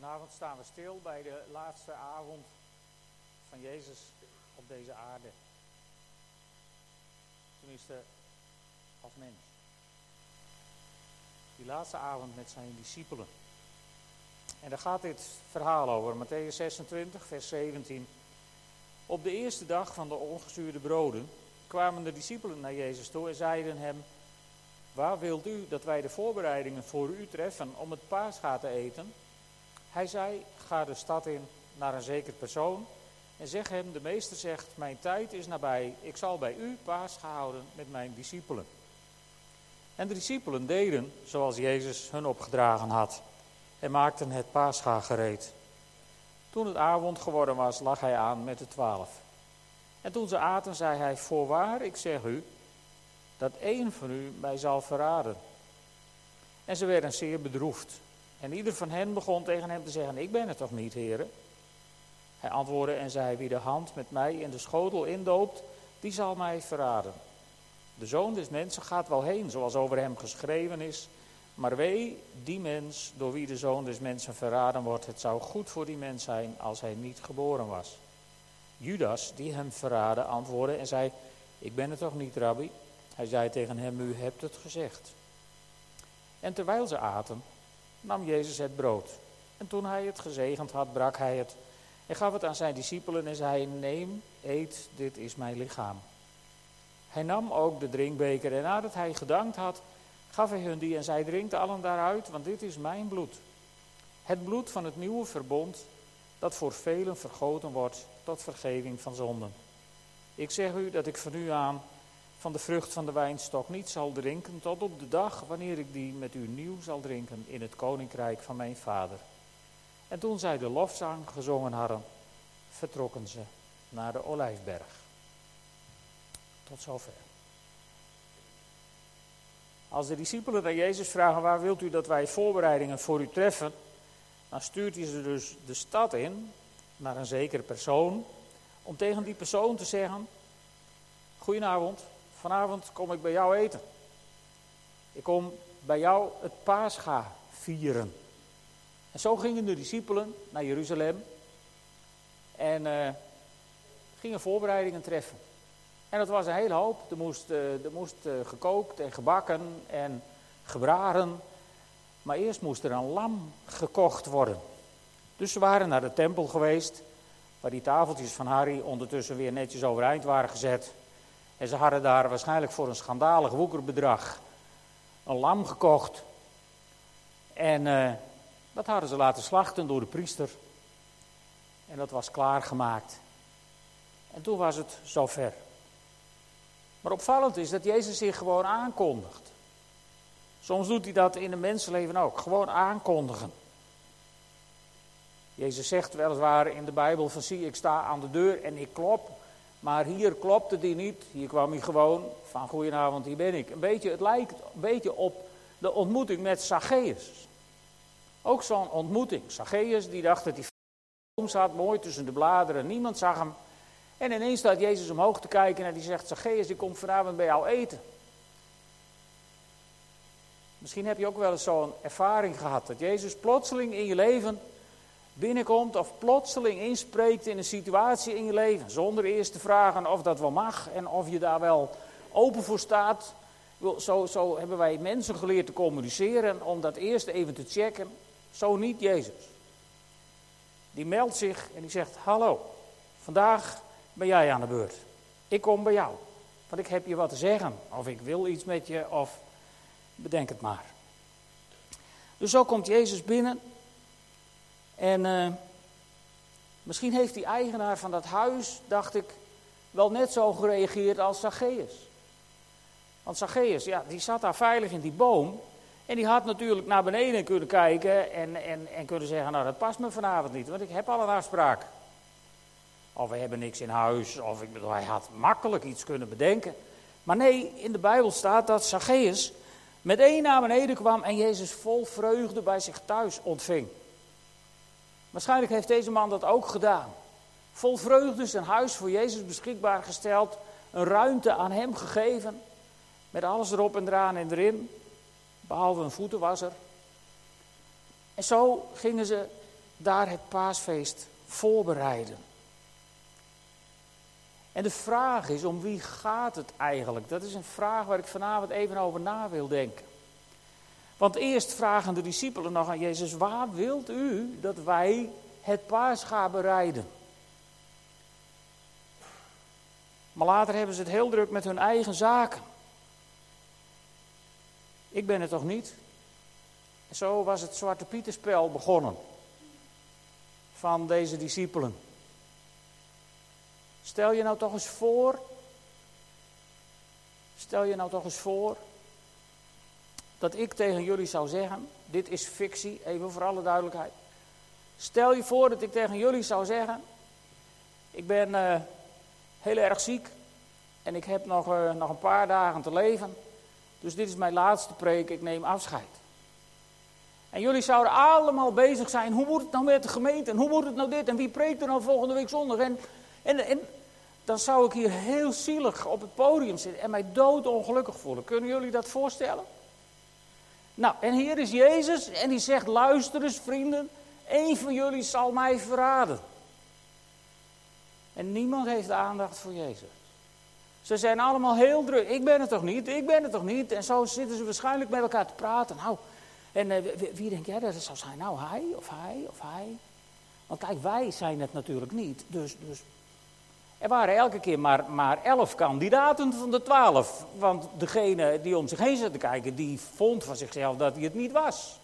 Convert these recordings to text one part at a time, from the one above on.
Vanavond staan we stil bij de laatste avond van Jezus op deze aarde. Tenminste, als mens. Die laatste avond met zijn discipelen. En daar gaat dit verhaal over, Matthäus 26, vers 17. Op de eerste dag van de ongezuurde broden kwamen de discipelen naar Jezus toe en zeiden hem: Waar wilt u dat wij de voorbereidingen voor u treffen om het paascha te eten? Hij zei: Ga de stad in naar een zeker persoon en zeg hem: De meester zegt: Mijn tijd is nabij. Ik zal bij u paascha houden met mijn discipelen. En de discipelen deden zoals Jezus hun opgedragen had en maakten het paascha gereed. Toen het avond geworden was, lag hij aan met de twaalf. En toen ze aten, zei hij: Voorwaar, ik zeg u, dat één van u mij zal verraden. En ze werden zeer bedroefd. En ieder van hen begon tegen hem te zeggen: Ik ben het toch niet, heren? Hij antwoordde en zei: Wie de hand met mij in de schotel indoopt, die zal mij verraden. De zoon des mensen gaat wel heen, zoals over hem geschreven is. Maar wee die mens door wie de zoon des mensen verraden wordt. Het zou goed voor die mens zijn als hij niet geboren was. Judas, die hem verraden, antwoordde en zei: Ik ben het toch niet, rabbi? Hij zei tegen hem: U hebt het gezegd. En terwijl ze aten, nam Jezus het brood. En toen hij het gezegend had, brak hij het en gaf het aan zijn discipelen en zei: Neem, eet, dit is mijn lichaam. Hij nam ook de drinkbeker en nadat hij gedankt had, gaf hij hun die en zei: Drinkt allen daaruit, want dit is mijn bloed. Het bloed van het nieuwe verbond, dat voor velen vergoten wordt tot vergeving van zonden. Ik zeg u dat ik van nu aan van de vrucht van de wijnstok niet zal drinken tot op de dag wanneer ik die met u nieuw zal drinken in het koninkrijk van mijn vader. En toen zij de lofzang gezongen hadden, vertrokken ze naar de Olijfberg. Tot zover. Als de discipelen aan Jezus vragen waar wilt u dat wij voorbereidingen voor u treffen, dan stuurt hij ze dus de stad in naar een zekere persoon om tegen die persoon te zeggen: Goedenavond, vanavond kom ik bij jou eten. Ik kom bij jou het paascha vieren. En zo gingen de discipelen naar Jeruzalem en uh, gingen voorbereidingen treffen. En dat was een hele hoop. Er moest, uh, moest uh, gekookt en gebakken en gebraden. Maar eerst moest er een lam gekocht worden. Dus ze waren naar de tempel geweest, waar die tafeltjes van Harry ondertussen weer netjes overeind waren gezet. En ze hadden daar waarschijnlijk voor een schandalig woekerbedrag een lam gekocht. En uh, dat hadden ze laten slachten door de priester. En dat was klaargemaakt. En toen was het zover. Maar opvallend is dat Jezus zich gewoon aankondigt. Soms doet hij dat in een mensenleven ook. Gewoon aankondigen. Jezus zegt weliswaar in de Bijbel van zie ik sta aan de deur en ik klop. Maar hier klopte hij niet. Hier kwam hij gewoon van goedenavond, hier ben ik. Een beetje, het lijkt een beetje op de ontmoeting met Zacchaeus. Ook zo'n ontmoeting. Zacchaeus die dacht dat hij boom zat, mooi tussen de bladeren. Niemand zag hem. En ineens staat Jezus omhoog te kijken en die zegt, Zacchaeus, ik kom vanavond bij jou eten. Misschien heb je ook wel eens zo'n ervaring gehad. Dat Jezus plotseling in je leven binnenkomt of plotseling inspreekt in een situatie in je leven. Zonder eerst te vragen of dat wel mag en of je daar wel open voor staat. Zo, zo hebben wij mensen geleerd te communiceren om dat eerst even te checken. Zo niet Jezus. Die meldt zich en die zegt: Hallo, vandaag ben jij aan de beurt. Ik kom bij jou, want ik heb je wat te zeggen. Of ik wil iets met je, of bedenk het maar. Dus zo komt Jezus binnen en uh, misschien heeft die eigenaar van dat huis, dacht ik, wel net zo gereageerd als Zacchaeus. Want Zacchaeus, ja, die zat daar veilig in die boom. En die had natuurlijk naar beneden kunnen kijken en, en, en kunnen zeggen, nou dat past me vanavond niet, want ik heb al een afspraak. Of we hebben niks in huis, of ik bedoel, hij had makkelijk iets kunnen bedenken. Maar nee, in de Bijbel staat dat Zacchaeus meteen naar beneden kwam en Jezus vol vreugde bij zich thuis ontving. Waarschijnlijk heeft deze man dat ook gedaan. Vol vreugde zijn huis voor Jezus beschikbaar gesteld, een ruimte aan hem gegeven, met alles erop en eraan en erin, behalve een voetenwasser. En zo gingen ze daar het paasfeest voorbereiden. En de vraag is, om wie gaat het eigenlijk? Dat is een vraag waar ik vanavond even over na wil denken. Want eerst vragen de discipelen nog aan Jezus, waar wilt u dat wij het paas gaan bereiden? Maar later hebben ze het heel druk met hun eigen zaken. Ik ben het toch niet? Zo was het Zwarte Pieterspel begonnen van deze discipelen. Stel je nou toch eens voor, stel je nou toch eens voor, dat ik tegen jullie zou zeggen, dit is fictie, even voor alle duidelijkheid. Stel je voor dat ik tegen jullie zou zeggen, ik ben uh, heel erg ziek en ik heb nog, uh, nog een paar dagen te leven, dus dit is mijn laatste preek, ik neem afscheid. En jullie zouden allemaal bezig zijn, hoe moet het nou met de gemeente en hoe moet het nou dit en wie preekt er nou volgende week zondag en, en, en dan zou ik hier heel zielig op het podium zitten en mij doodongelukkig voelen. Kunnen jullie dat voorstellen? Nou, en hier is Jezus en die zegt, luister eens vrienden, één van jullie zal mij verraden. En niemand heeft aandacht voor Jezus. Ze zijn allemaal heel druk. Ik ben het toch niet, ik ben het toch niet. En zo zitten ze waarschijnlijk met elkaar te praten. Nou, en uh, wie, wie denk jij dat het zou zijn? Nou, hij of hij of hij. Want kijk, wij zijn het natuurlijk niet. Dus, dus er waren elke keer maar, maar elf kandidaten van de twaalf. Want degene die om zich heen zat te kijken, die vond van zichzelf dat hij het niet was.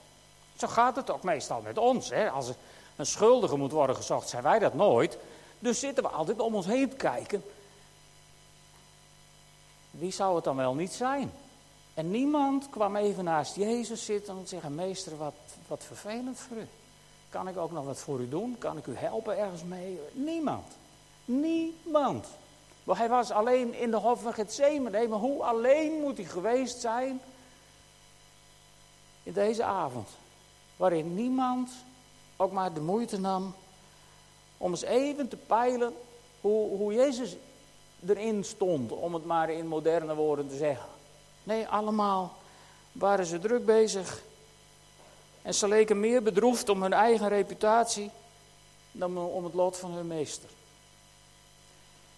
Zo gaat het ook meestal met ons. Hè? Als een schuldige moet worden gezocht, zijn wij dat nooit. Dus zitten we altijd om ons heen te kijken. Wie zou het dan wel niet zijn? En niemand kwam even naast Jezus zitten en zeggen: Meester, wat, wat vervelend voor u. Kan ik ook nog wat voor u doen? Kan ik u helpen ergens mee? Niemand. Niemand. Want hij was alleen in de hof van Gethsemane. Maar hoe alleen moet hij geweest zijn in deze avond? Waarin niemand ook maar de moeite nam om eens even te peilen hoe, hoe Jezus erin stond, om het maar in moderne woorden te zeggen. Nee, allemaal waren ze druk bezig. En ze leken meer bedroefd om hun eigen reputatie dan om het lot van hun meester.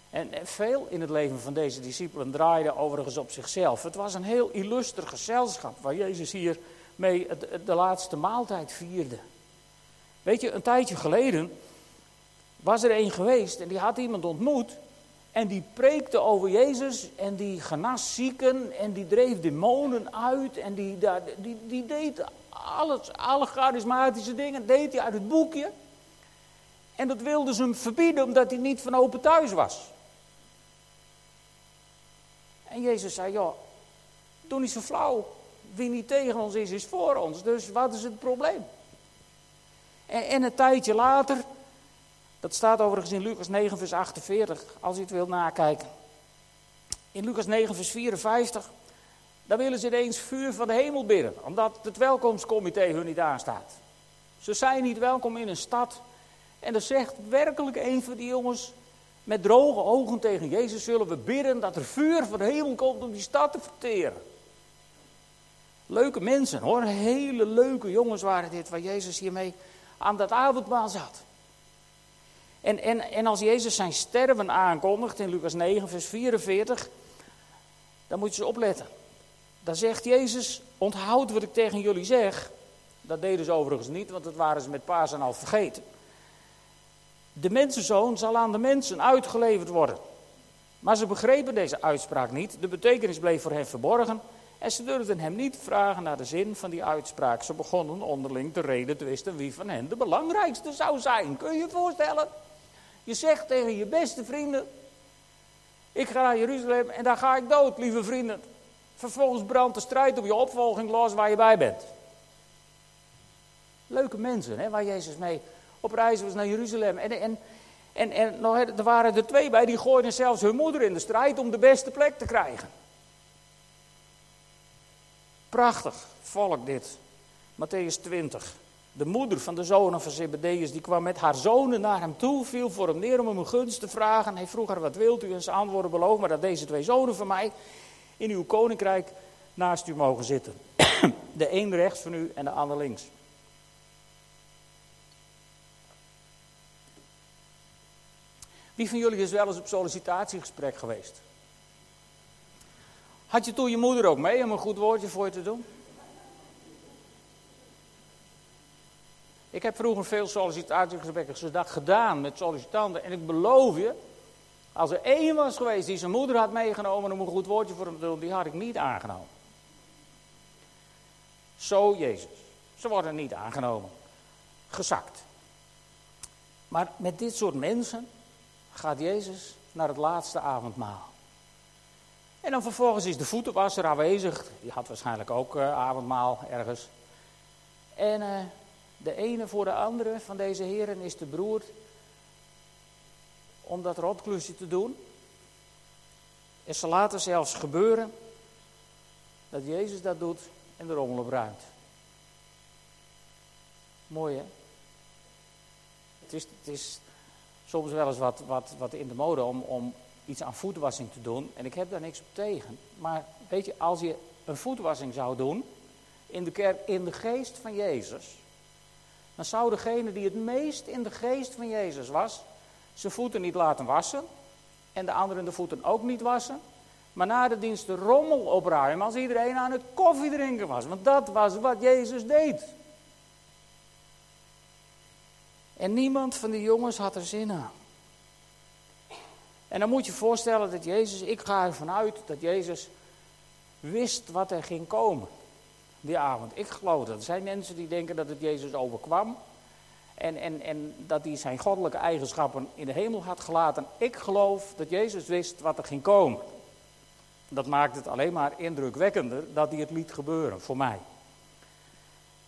En veel in het leven van deze discipelen draaide overigens op zichzelf. Het was een heel illuster gezelschap waar Jezus hier mee de laatste maaltijd vierde. Weet je, een tijdje geleden was er een geweest en die had iemand ontmoet. En die preekte over Jezus en die genas zieken en die dreef demonen uit. En die, die, die deed alles, alle charismatische dingen, deed hij uit het boekje. En dat wilden ze hem verbieden omdat hij niet van open thuis was. En Jezus zei, ja, doe niet zo flauw. Wie niet tegen ons is, is voor ons. Dus wat is het probleem? En, en een tijdje later, dat staat overigens in Lucas 9, vers 48, als u het wilt nakijken. In Lucas 9, vers 54, dan willen ze ineens vuur van de hemel bidden, omdat het welkomstcomité hun niet aanstaat. Ze zijn niet welkom in een stad. En dan zegt werkelijk een van die jongens, met droge ogen tegen Jezus zullen we bidden dat er vuur van de hemel komt om die stad te verteren. Leuke mensen hoor, hele leuke jongens waren dit, waar Jezus hiermee aan dat avondmaal zat. En, en, en als Jezus zijn sterven aankondigt in Lucas 9, vers 44, dan moet je eens opletten. Dan zegt Jezus, onthoud wat ik tegen jullie zeg. Dat deden ze overigens niet, want dat waren ze met Pasen al vergeten. De mensenzoon zal aan de mensen uitgeleverd worden. Maar ze begrepen deze uitspraak niet. De betekenis bleef voor hen verborgen. En ze durfden hem niet vragen naar de zin van die uitspraak. Ze begonnen onderling te reden twisten wie van hen de belangrijkste zou zijn. Kun je je voorstellen? Je zegt tegen je beste vrienden: Ik ga naar Jeruzalem en daar ga ik dood, lieve vrienden. Vervolgens brandt de strijd op je opvolging los waar je bij bent. Leuke mensen, hè, waar Jezus mee op reis was naar Jeruzalem. En, en, en, en nog, er waren er twee bij, die gooiden zelfs hun moeder in de strijd om de beste plek te krijgen. Prachtig volk dit. Matthäus 20. De moeder van de zonen van Zebedeus, die kwam met haar zonen naar hem toe, viel voor hem neer om hem een gunst te vragen. Hij vroeg haar, wat wilt u? En ze antwoordde, beloof maar dat deze twee zonen van mij in uw koninkrijk naast u mogen zitten. De een rechts van u en de ander links. Wie van jullie is wel eens op sollicitatiegesprek geweest? Had je toen je moeder ook mee om een goed woordje voor je te doen? Ik heb vroeger veel sollicitatiegesprekken gedaan met sollicitanten. En ik beloof je, als er één was geweest die zijn moeder had meegenomen om een goed woordje voor hem te doen, die had ik niet aangenomen. Zo Jezus. Ze worden niet aangenomen. Gezakt. Maar met dit soort mensen gaat Jezus naar het laatste avondmaal. En dan vervolgens is de voetenwasser aanwezig. Die had waarschijnlijk ook uh, avondmaal ergens. En uh, de ene voor de andere van deze heren is te beroerd om dat rotklusje te doen. En ze laten zelfs gebeuren dat Jezus dat doet en de rommel opruimt. Mooi hè? Het is, het is soms wel eens wat, wat, wat in de mode om, om iets aan voetwassing te doen. En ik heb daar niks op tegen. Maar weet je, als je een voetwassing zou doen in de kerk in de geest van Jezus, dan zou degene die het meest in de geest van Jezus was, zijn voeten niet laten wassen en de anderen de voeten ook niet wassen. Maar na de dienst de rommel opruimen als iedereen aan het koffie drinken was. Want dat was wat Jezus deed. En niemand van die jongens had er zin aan. En dan moet je voorstellen dat Jezus, ik ga ervan uit dat Jezus wist wat er ging komen die avond. Ik geloof dat. Er zijn mensen die denken dat het Jezus overkwam. En, en, en dat hij zijn goddelijke eigenschappen in de hemel had gelaten. Ik geloof dat Jezus wist wat er ging komen. Dat maakt het alleen maar indrukwekkender dat hij het liet gebeuren, voor mij.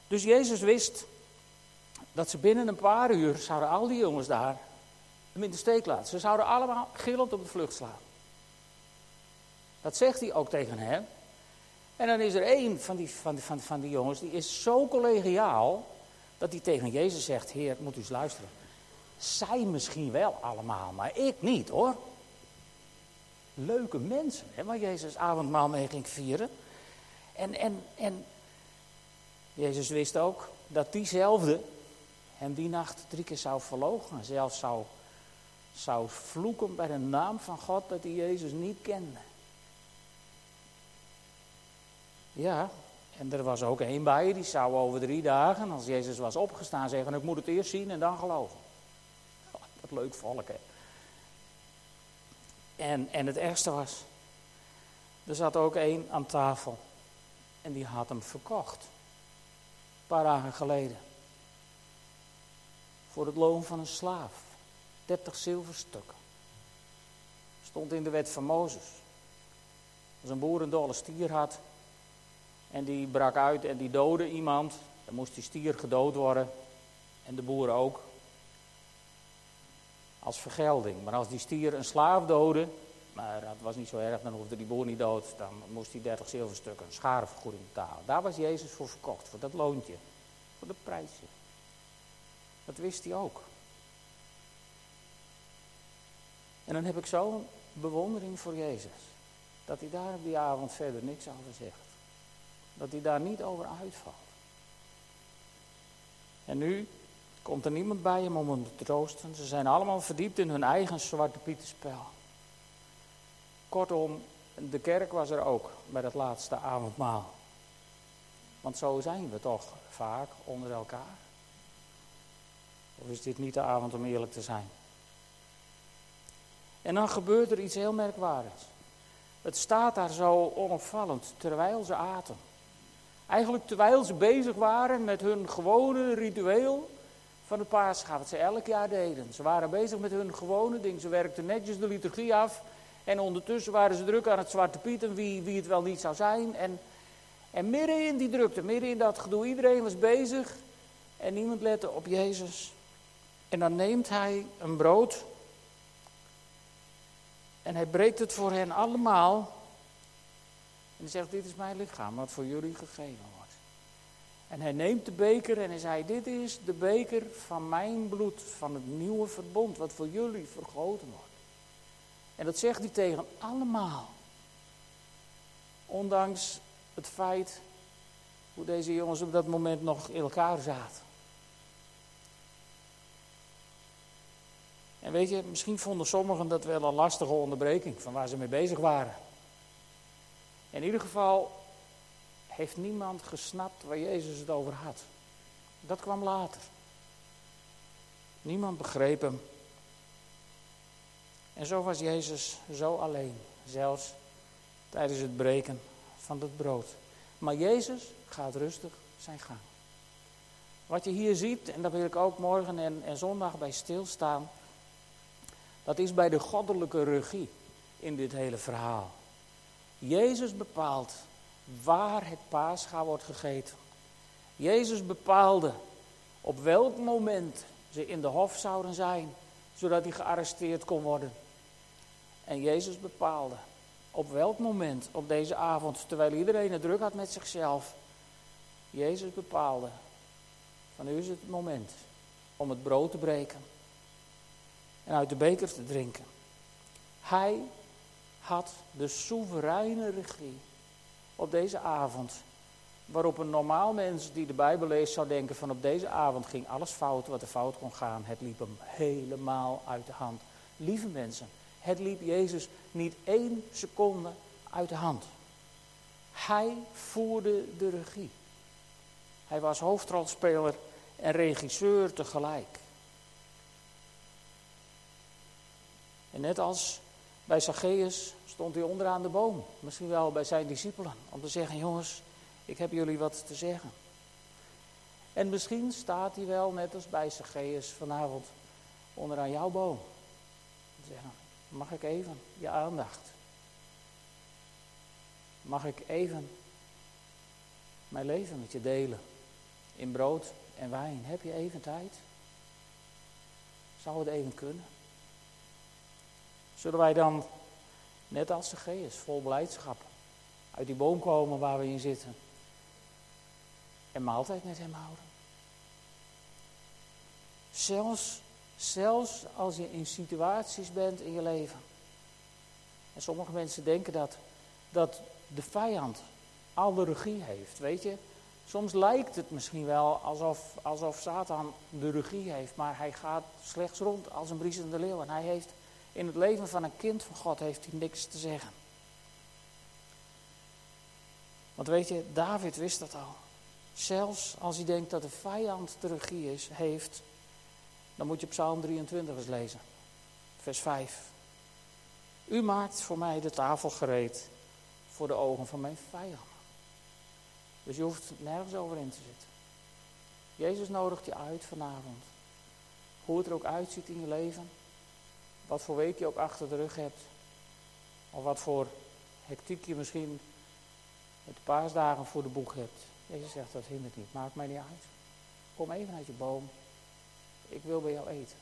Dus Jezus wist dat ze binnen een paar uur zouden al die jongens daar hem in de steek laten. Ze zouden allemaal gillend op de vlucht slaan. Dat zegt hij ook tegen hem. En dan is er één van die, van, van, van die jongens, die is zo collegiaal, dat hij tegen Jezus zegt, Heer, moet u eens luisteren. Zij misschien wel allemaal, maar ik niet hoor. Leuke mensen, hè, waar Jezus avondmaal mee ging vieren. En, en, en Jezus wist ook dat diezelfde hem die nacht drie keer zou verloochenen. Zelfs zou, zou vloeken bij de naam van God dat hij Jezus niet kende. Ja, en er was ook één bij, die zou over drie dagen, als Jezus was opgestaan, zeggen: Ik moet het eerst zien en dan geloven. Oh, wat leuk volk, hè? En, en het ergste was, er zat ook één aan tafel en die had hem verkocht. Een paar dagen geleden. Voor het loon van een slaaf. 30 zilverstukken. Stond in de wet van Mozes. Als een boer een dolle stier had, en die brak uit en die doodde iemand. Dan moest die stier gedood worden. En de boer ook. Als vergelding. Maar als die stier een slaaf doodde. Maar dat was niet zo erg, dan hoefde die boer niet dood. Dan moest hij 30 zilverstukken, een schadevergoeding betalen. Daar was Jezus voor verkocht, voor dat loontje. Voor de prijsje. Dat wist hij ook. En dan heb ik zo'n bewondering voor Jezus. Dat hij daar op die avond verder niks over zegt dat hij daar niet over uitvalt. En nu komt er niemand bij hem om hem te troosten. Ze zijn allemaal verdiept in hun eigen zwarte pietenspel. Kortom, de kerk was er ook bij dat laatste avondmaal. Want zo zijn we toch vaak onder elkaar. Of is dit niet de avond om eerlijk te zijn? En dan gebeurt er iets heel merkwaardigs. Het staat daar zo onopvallend terwijl ze aten. Eigenlijk terwijl ze bezig waren met hun gewone ritueel van de paascha, wat ze elk jaar deden. Ze waren bezig met hun gewone ding. Ze werkten netjes de liturgie af. En ondertussen waren ze druk aan het Zwarte Piet en wie, wie het wel niet zou zijn. En, en midden in die drukte, midden in dat gedoe, iedereen was bezig. En niemand lette op Jezus. En dan neemt hij een brood. En hij breekt het voor hen allemaal. En hij zegt, dit is mijn lichaam wat voor jullie gegeven wordt. En hij neemt de beker en hij zei, dit is de beker van mijn bloed, van het nieuwe verbond, wat voor jullie vergoten wordt. En dat zegt hij tegen allemaal. Ondanks het feit hoe deze jongens op dat moment nog in elkaar zaten. En weet je, misschien vonden sommigen dat wel een lastige onderbreking van waar ze mee bezig waren. In ieder geval heeft niemand gesnapt waar Jezus het over had. Dat kwam later. Niemand begreep hem. En zo was Jezus zo alleen, zelfs tijdens het breken van het brood. Maar Jezus gaat rustig zijn gang. Wat je hier ziet, en daar wil ik ook morgen en, en zondag bij stilstaan, dat is bij de goddelijke regie in dit hele verhaal. Jezus bepaalt waar het paascha wordt gegeten. Jezus bepaalde op welk moment ze in de hof zouden zijn, zodat hij gearresteerd kon worden. En Jezus bepaalde op welk moment op deze avond, terwijl iedereen het druk had met zichzelf, Jezus bepaalde, van nu is het moment om het brood te breken en uit de beker te drinken. Hij had de soevereine regie op deze avond. Waarop een normaal mens die de Bijbel leest zou denken van op deze avond ging alles fout wat er fout kon gaan. Het liep hem helemaal uit de hand. Lieve mensen, het liep Jezus niet één seconde uit de hand. Hij voerde de regie. Hij was hoofdrolspeler en regisseur tegelijk. En net als bij Zacchaeus stond hij onderaan de boom. Misschien wel bij zijn discipelen. Om te zeggen, jongens, ik heb jullie wat te zeggen. En misschien staat hij wel, net als bij Zacchaeus vanavond, onderaan jouw boom. Om te zeggen, mag ik even je aandacht? Mag ik even mijn leven met je delen? In brood en wijn. Heb je even tijd? Zou het even kunnen? Zullen wij dan, net als de geest, vol blijdschap, uit die boom komen waar we in zitten en maaltijd met hem houden? Zelfs, zelfs als je in situaties bent in je leven. En sommige mensen denken dat, dat de vijand al de regie heeft, weet je. Soms lijkt het misschien wel alsof, alsof Satan de regie heeft, maar hij gaat slechts rond als een briesende leeuw. En hij heeft in het leven van een kind van God heeft hij niks te zeggen. Want weet je, David wist dat al. Zelfs als hij denkt dat de vijand de regie is, heeft, dan moet je Psalm 23 eens lezen. Vers 5. U maakt voor mij de tafel gereed voor de ogen van mijn vijand. Dus je hoeft nergens over in te zitten. Jezus nodigt je uit vanavond. Hoe het er ook uitziet in je leven. Wat voor week je ook achter de rug hebt. Of wat voor hectiek je misschien met paasdagen voor de boeg hebt. Jezus zegt dat hindert niet. Maakt mij niet uit. Kom even uit je boom. Ik wil bij jou eten.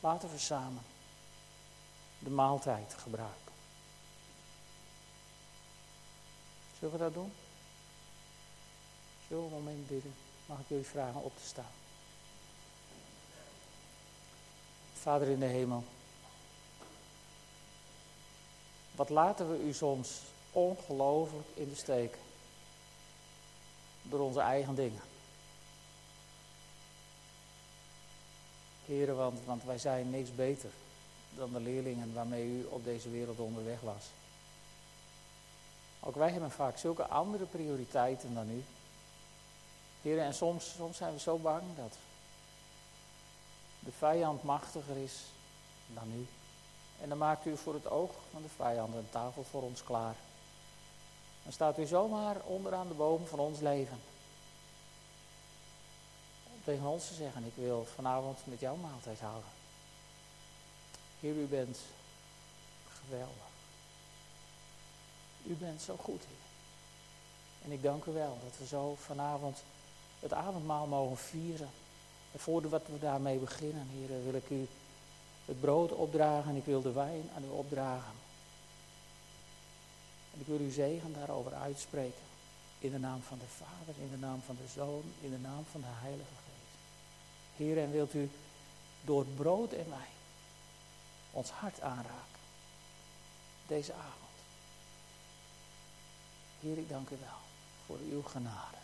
Laten we samen de maaltijd gebruiken. Zullen we dat doen? Zullen we een moment bidden? Mag ik jullie vragen op te staan? Vader in de hemel. Wat laten we u soms ongelooflijk in de steek. Door onze eigen dingen. Heren, want, wij zijn niks beter dan de leerlingen waarmee u op deze wereld onderweg was. Ook wij hebben vaak zulke andere prioriteiten dan u. Heren, en soms, soms zijn we zo bang dat de vijand machtiger is dan u. En dan maakt u voor het oog van de vijand een tafel voor ons klaar. Dan staat u zomaar onderaan de boom van ons leven. Om tegen ons te zeggen, ik wil vanavond met jou maaltijd houden. Heer, u bent geweldig. U bent zo goed, Heer. En ik dank u wel dat we zo vanavond het avondmaal mogen vieren. En voordat we daarmee beginnen, Heer, wil ik u het brood opdragen en ik wil de wijn aan u opdragen. En ik wil uw zegen daarover uitspreken. In de naam van de Vader, in de naam van de Zoon, in de naam van de Heilige Geest. Heer, en wilt u door brood en wijn ons hart aanraken. Deze avond. Heer, ik dank u wel voor uw genade.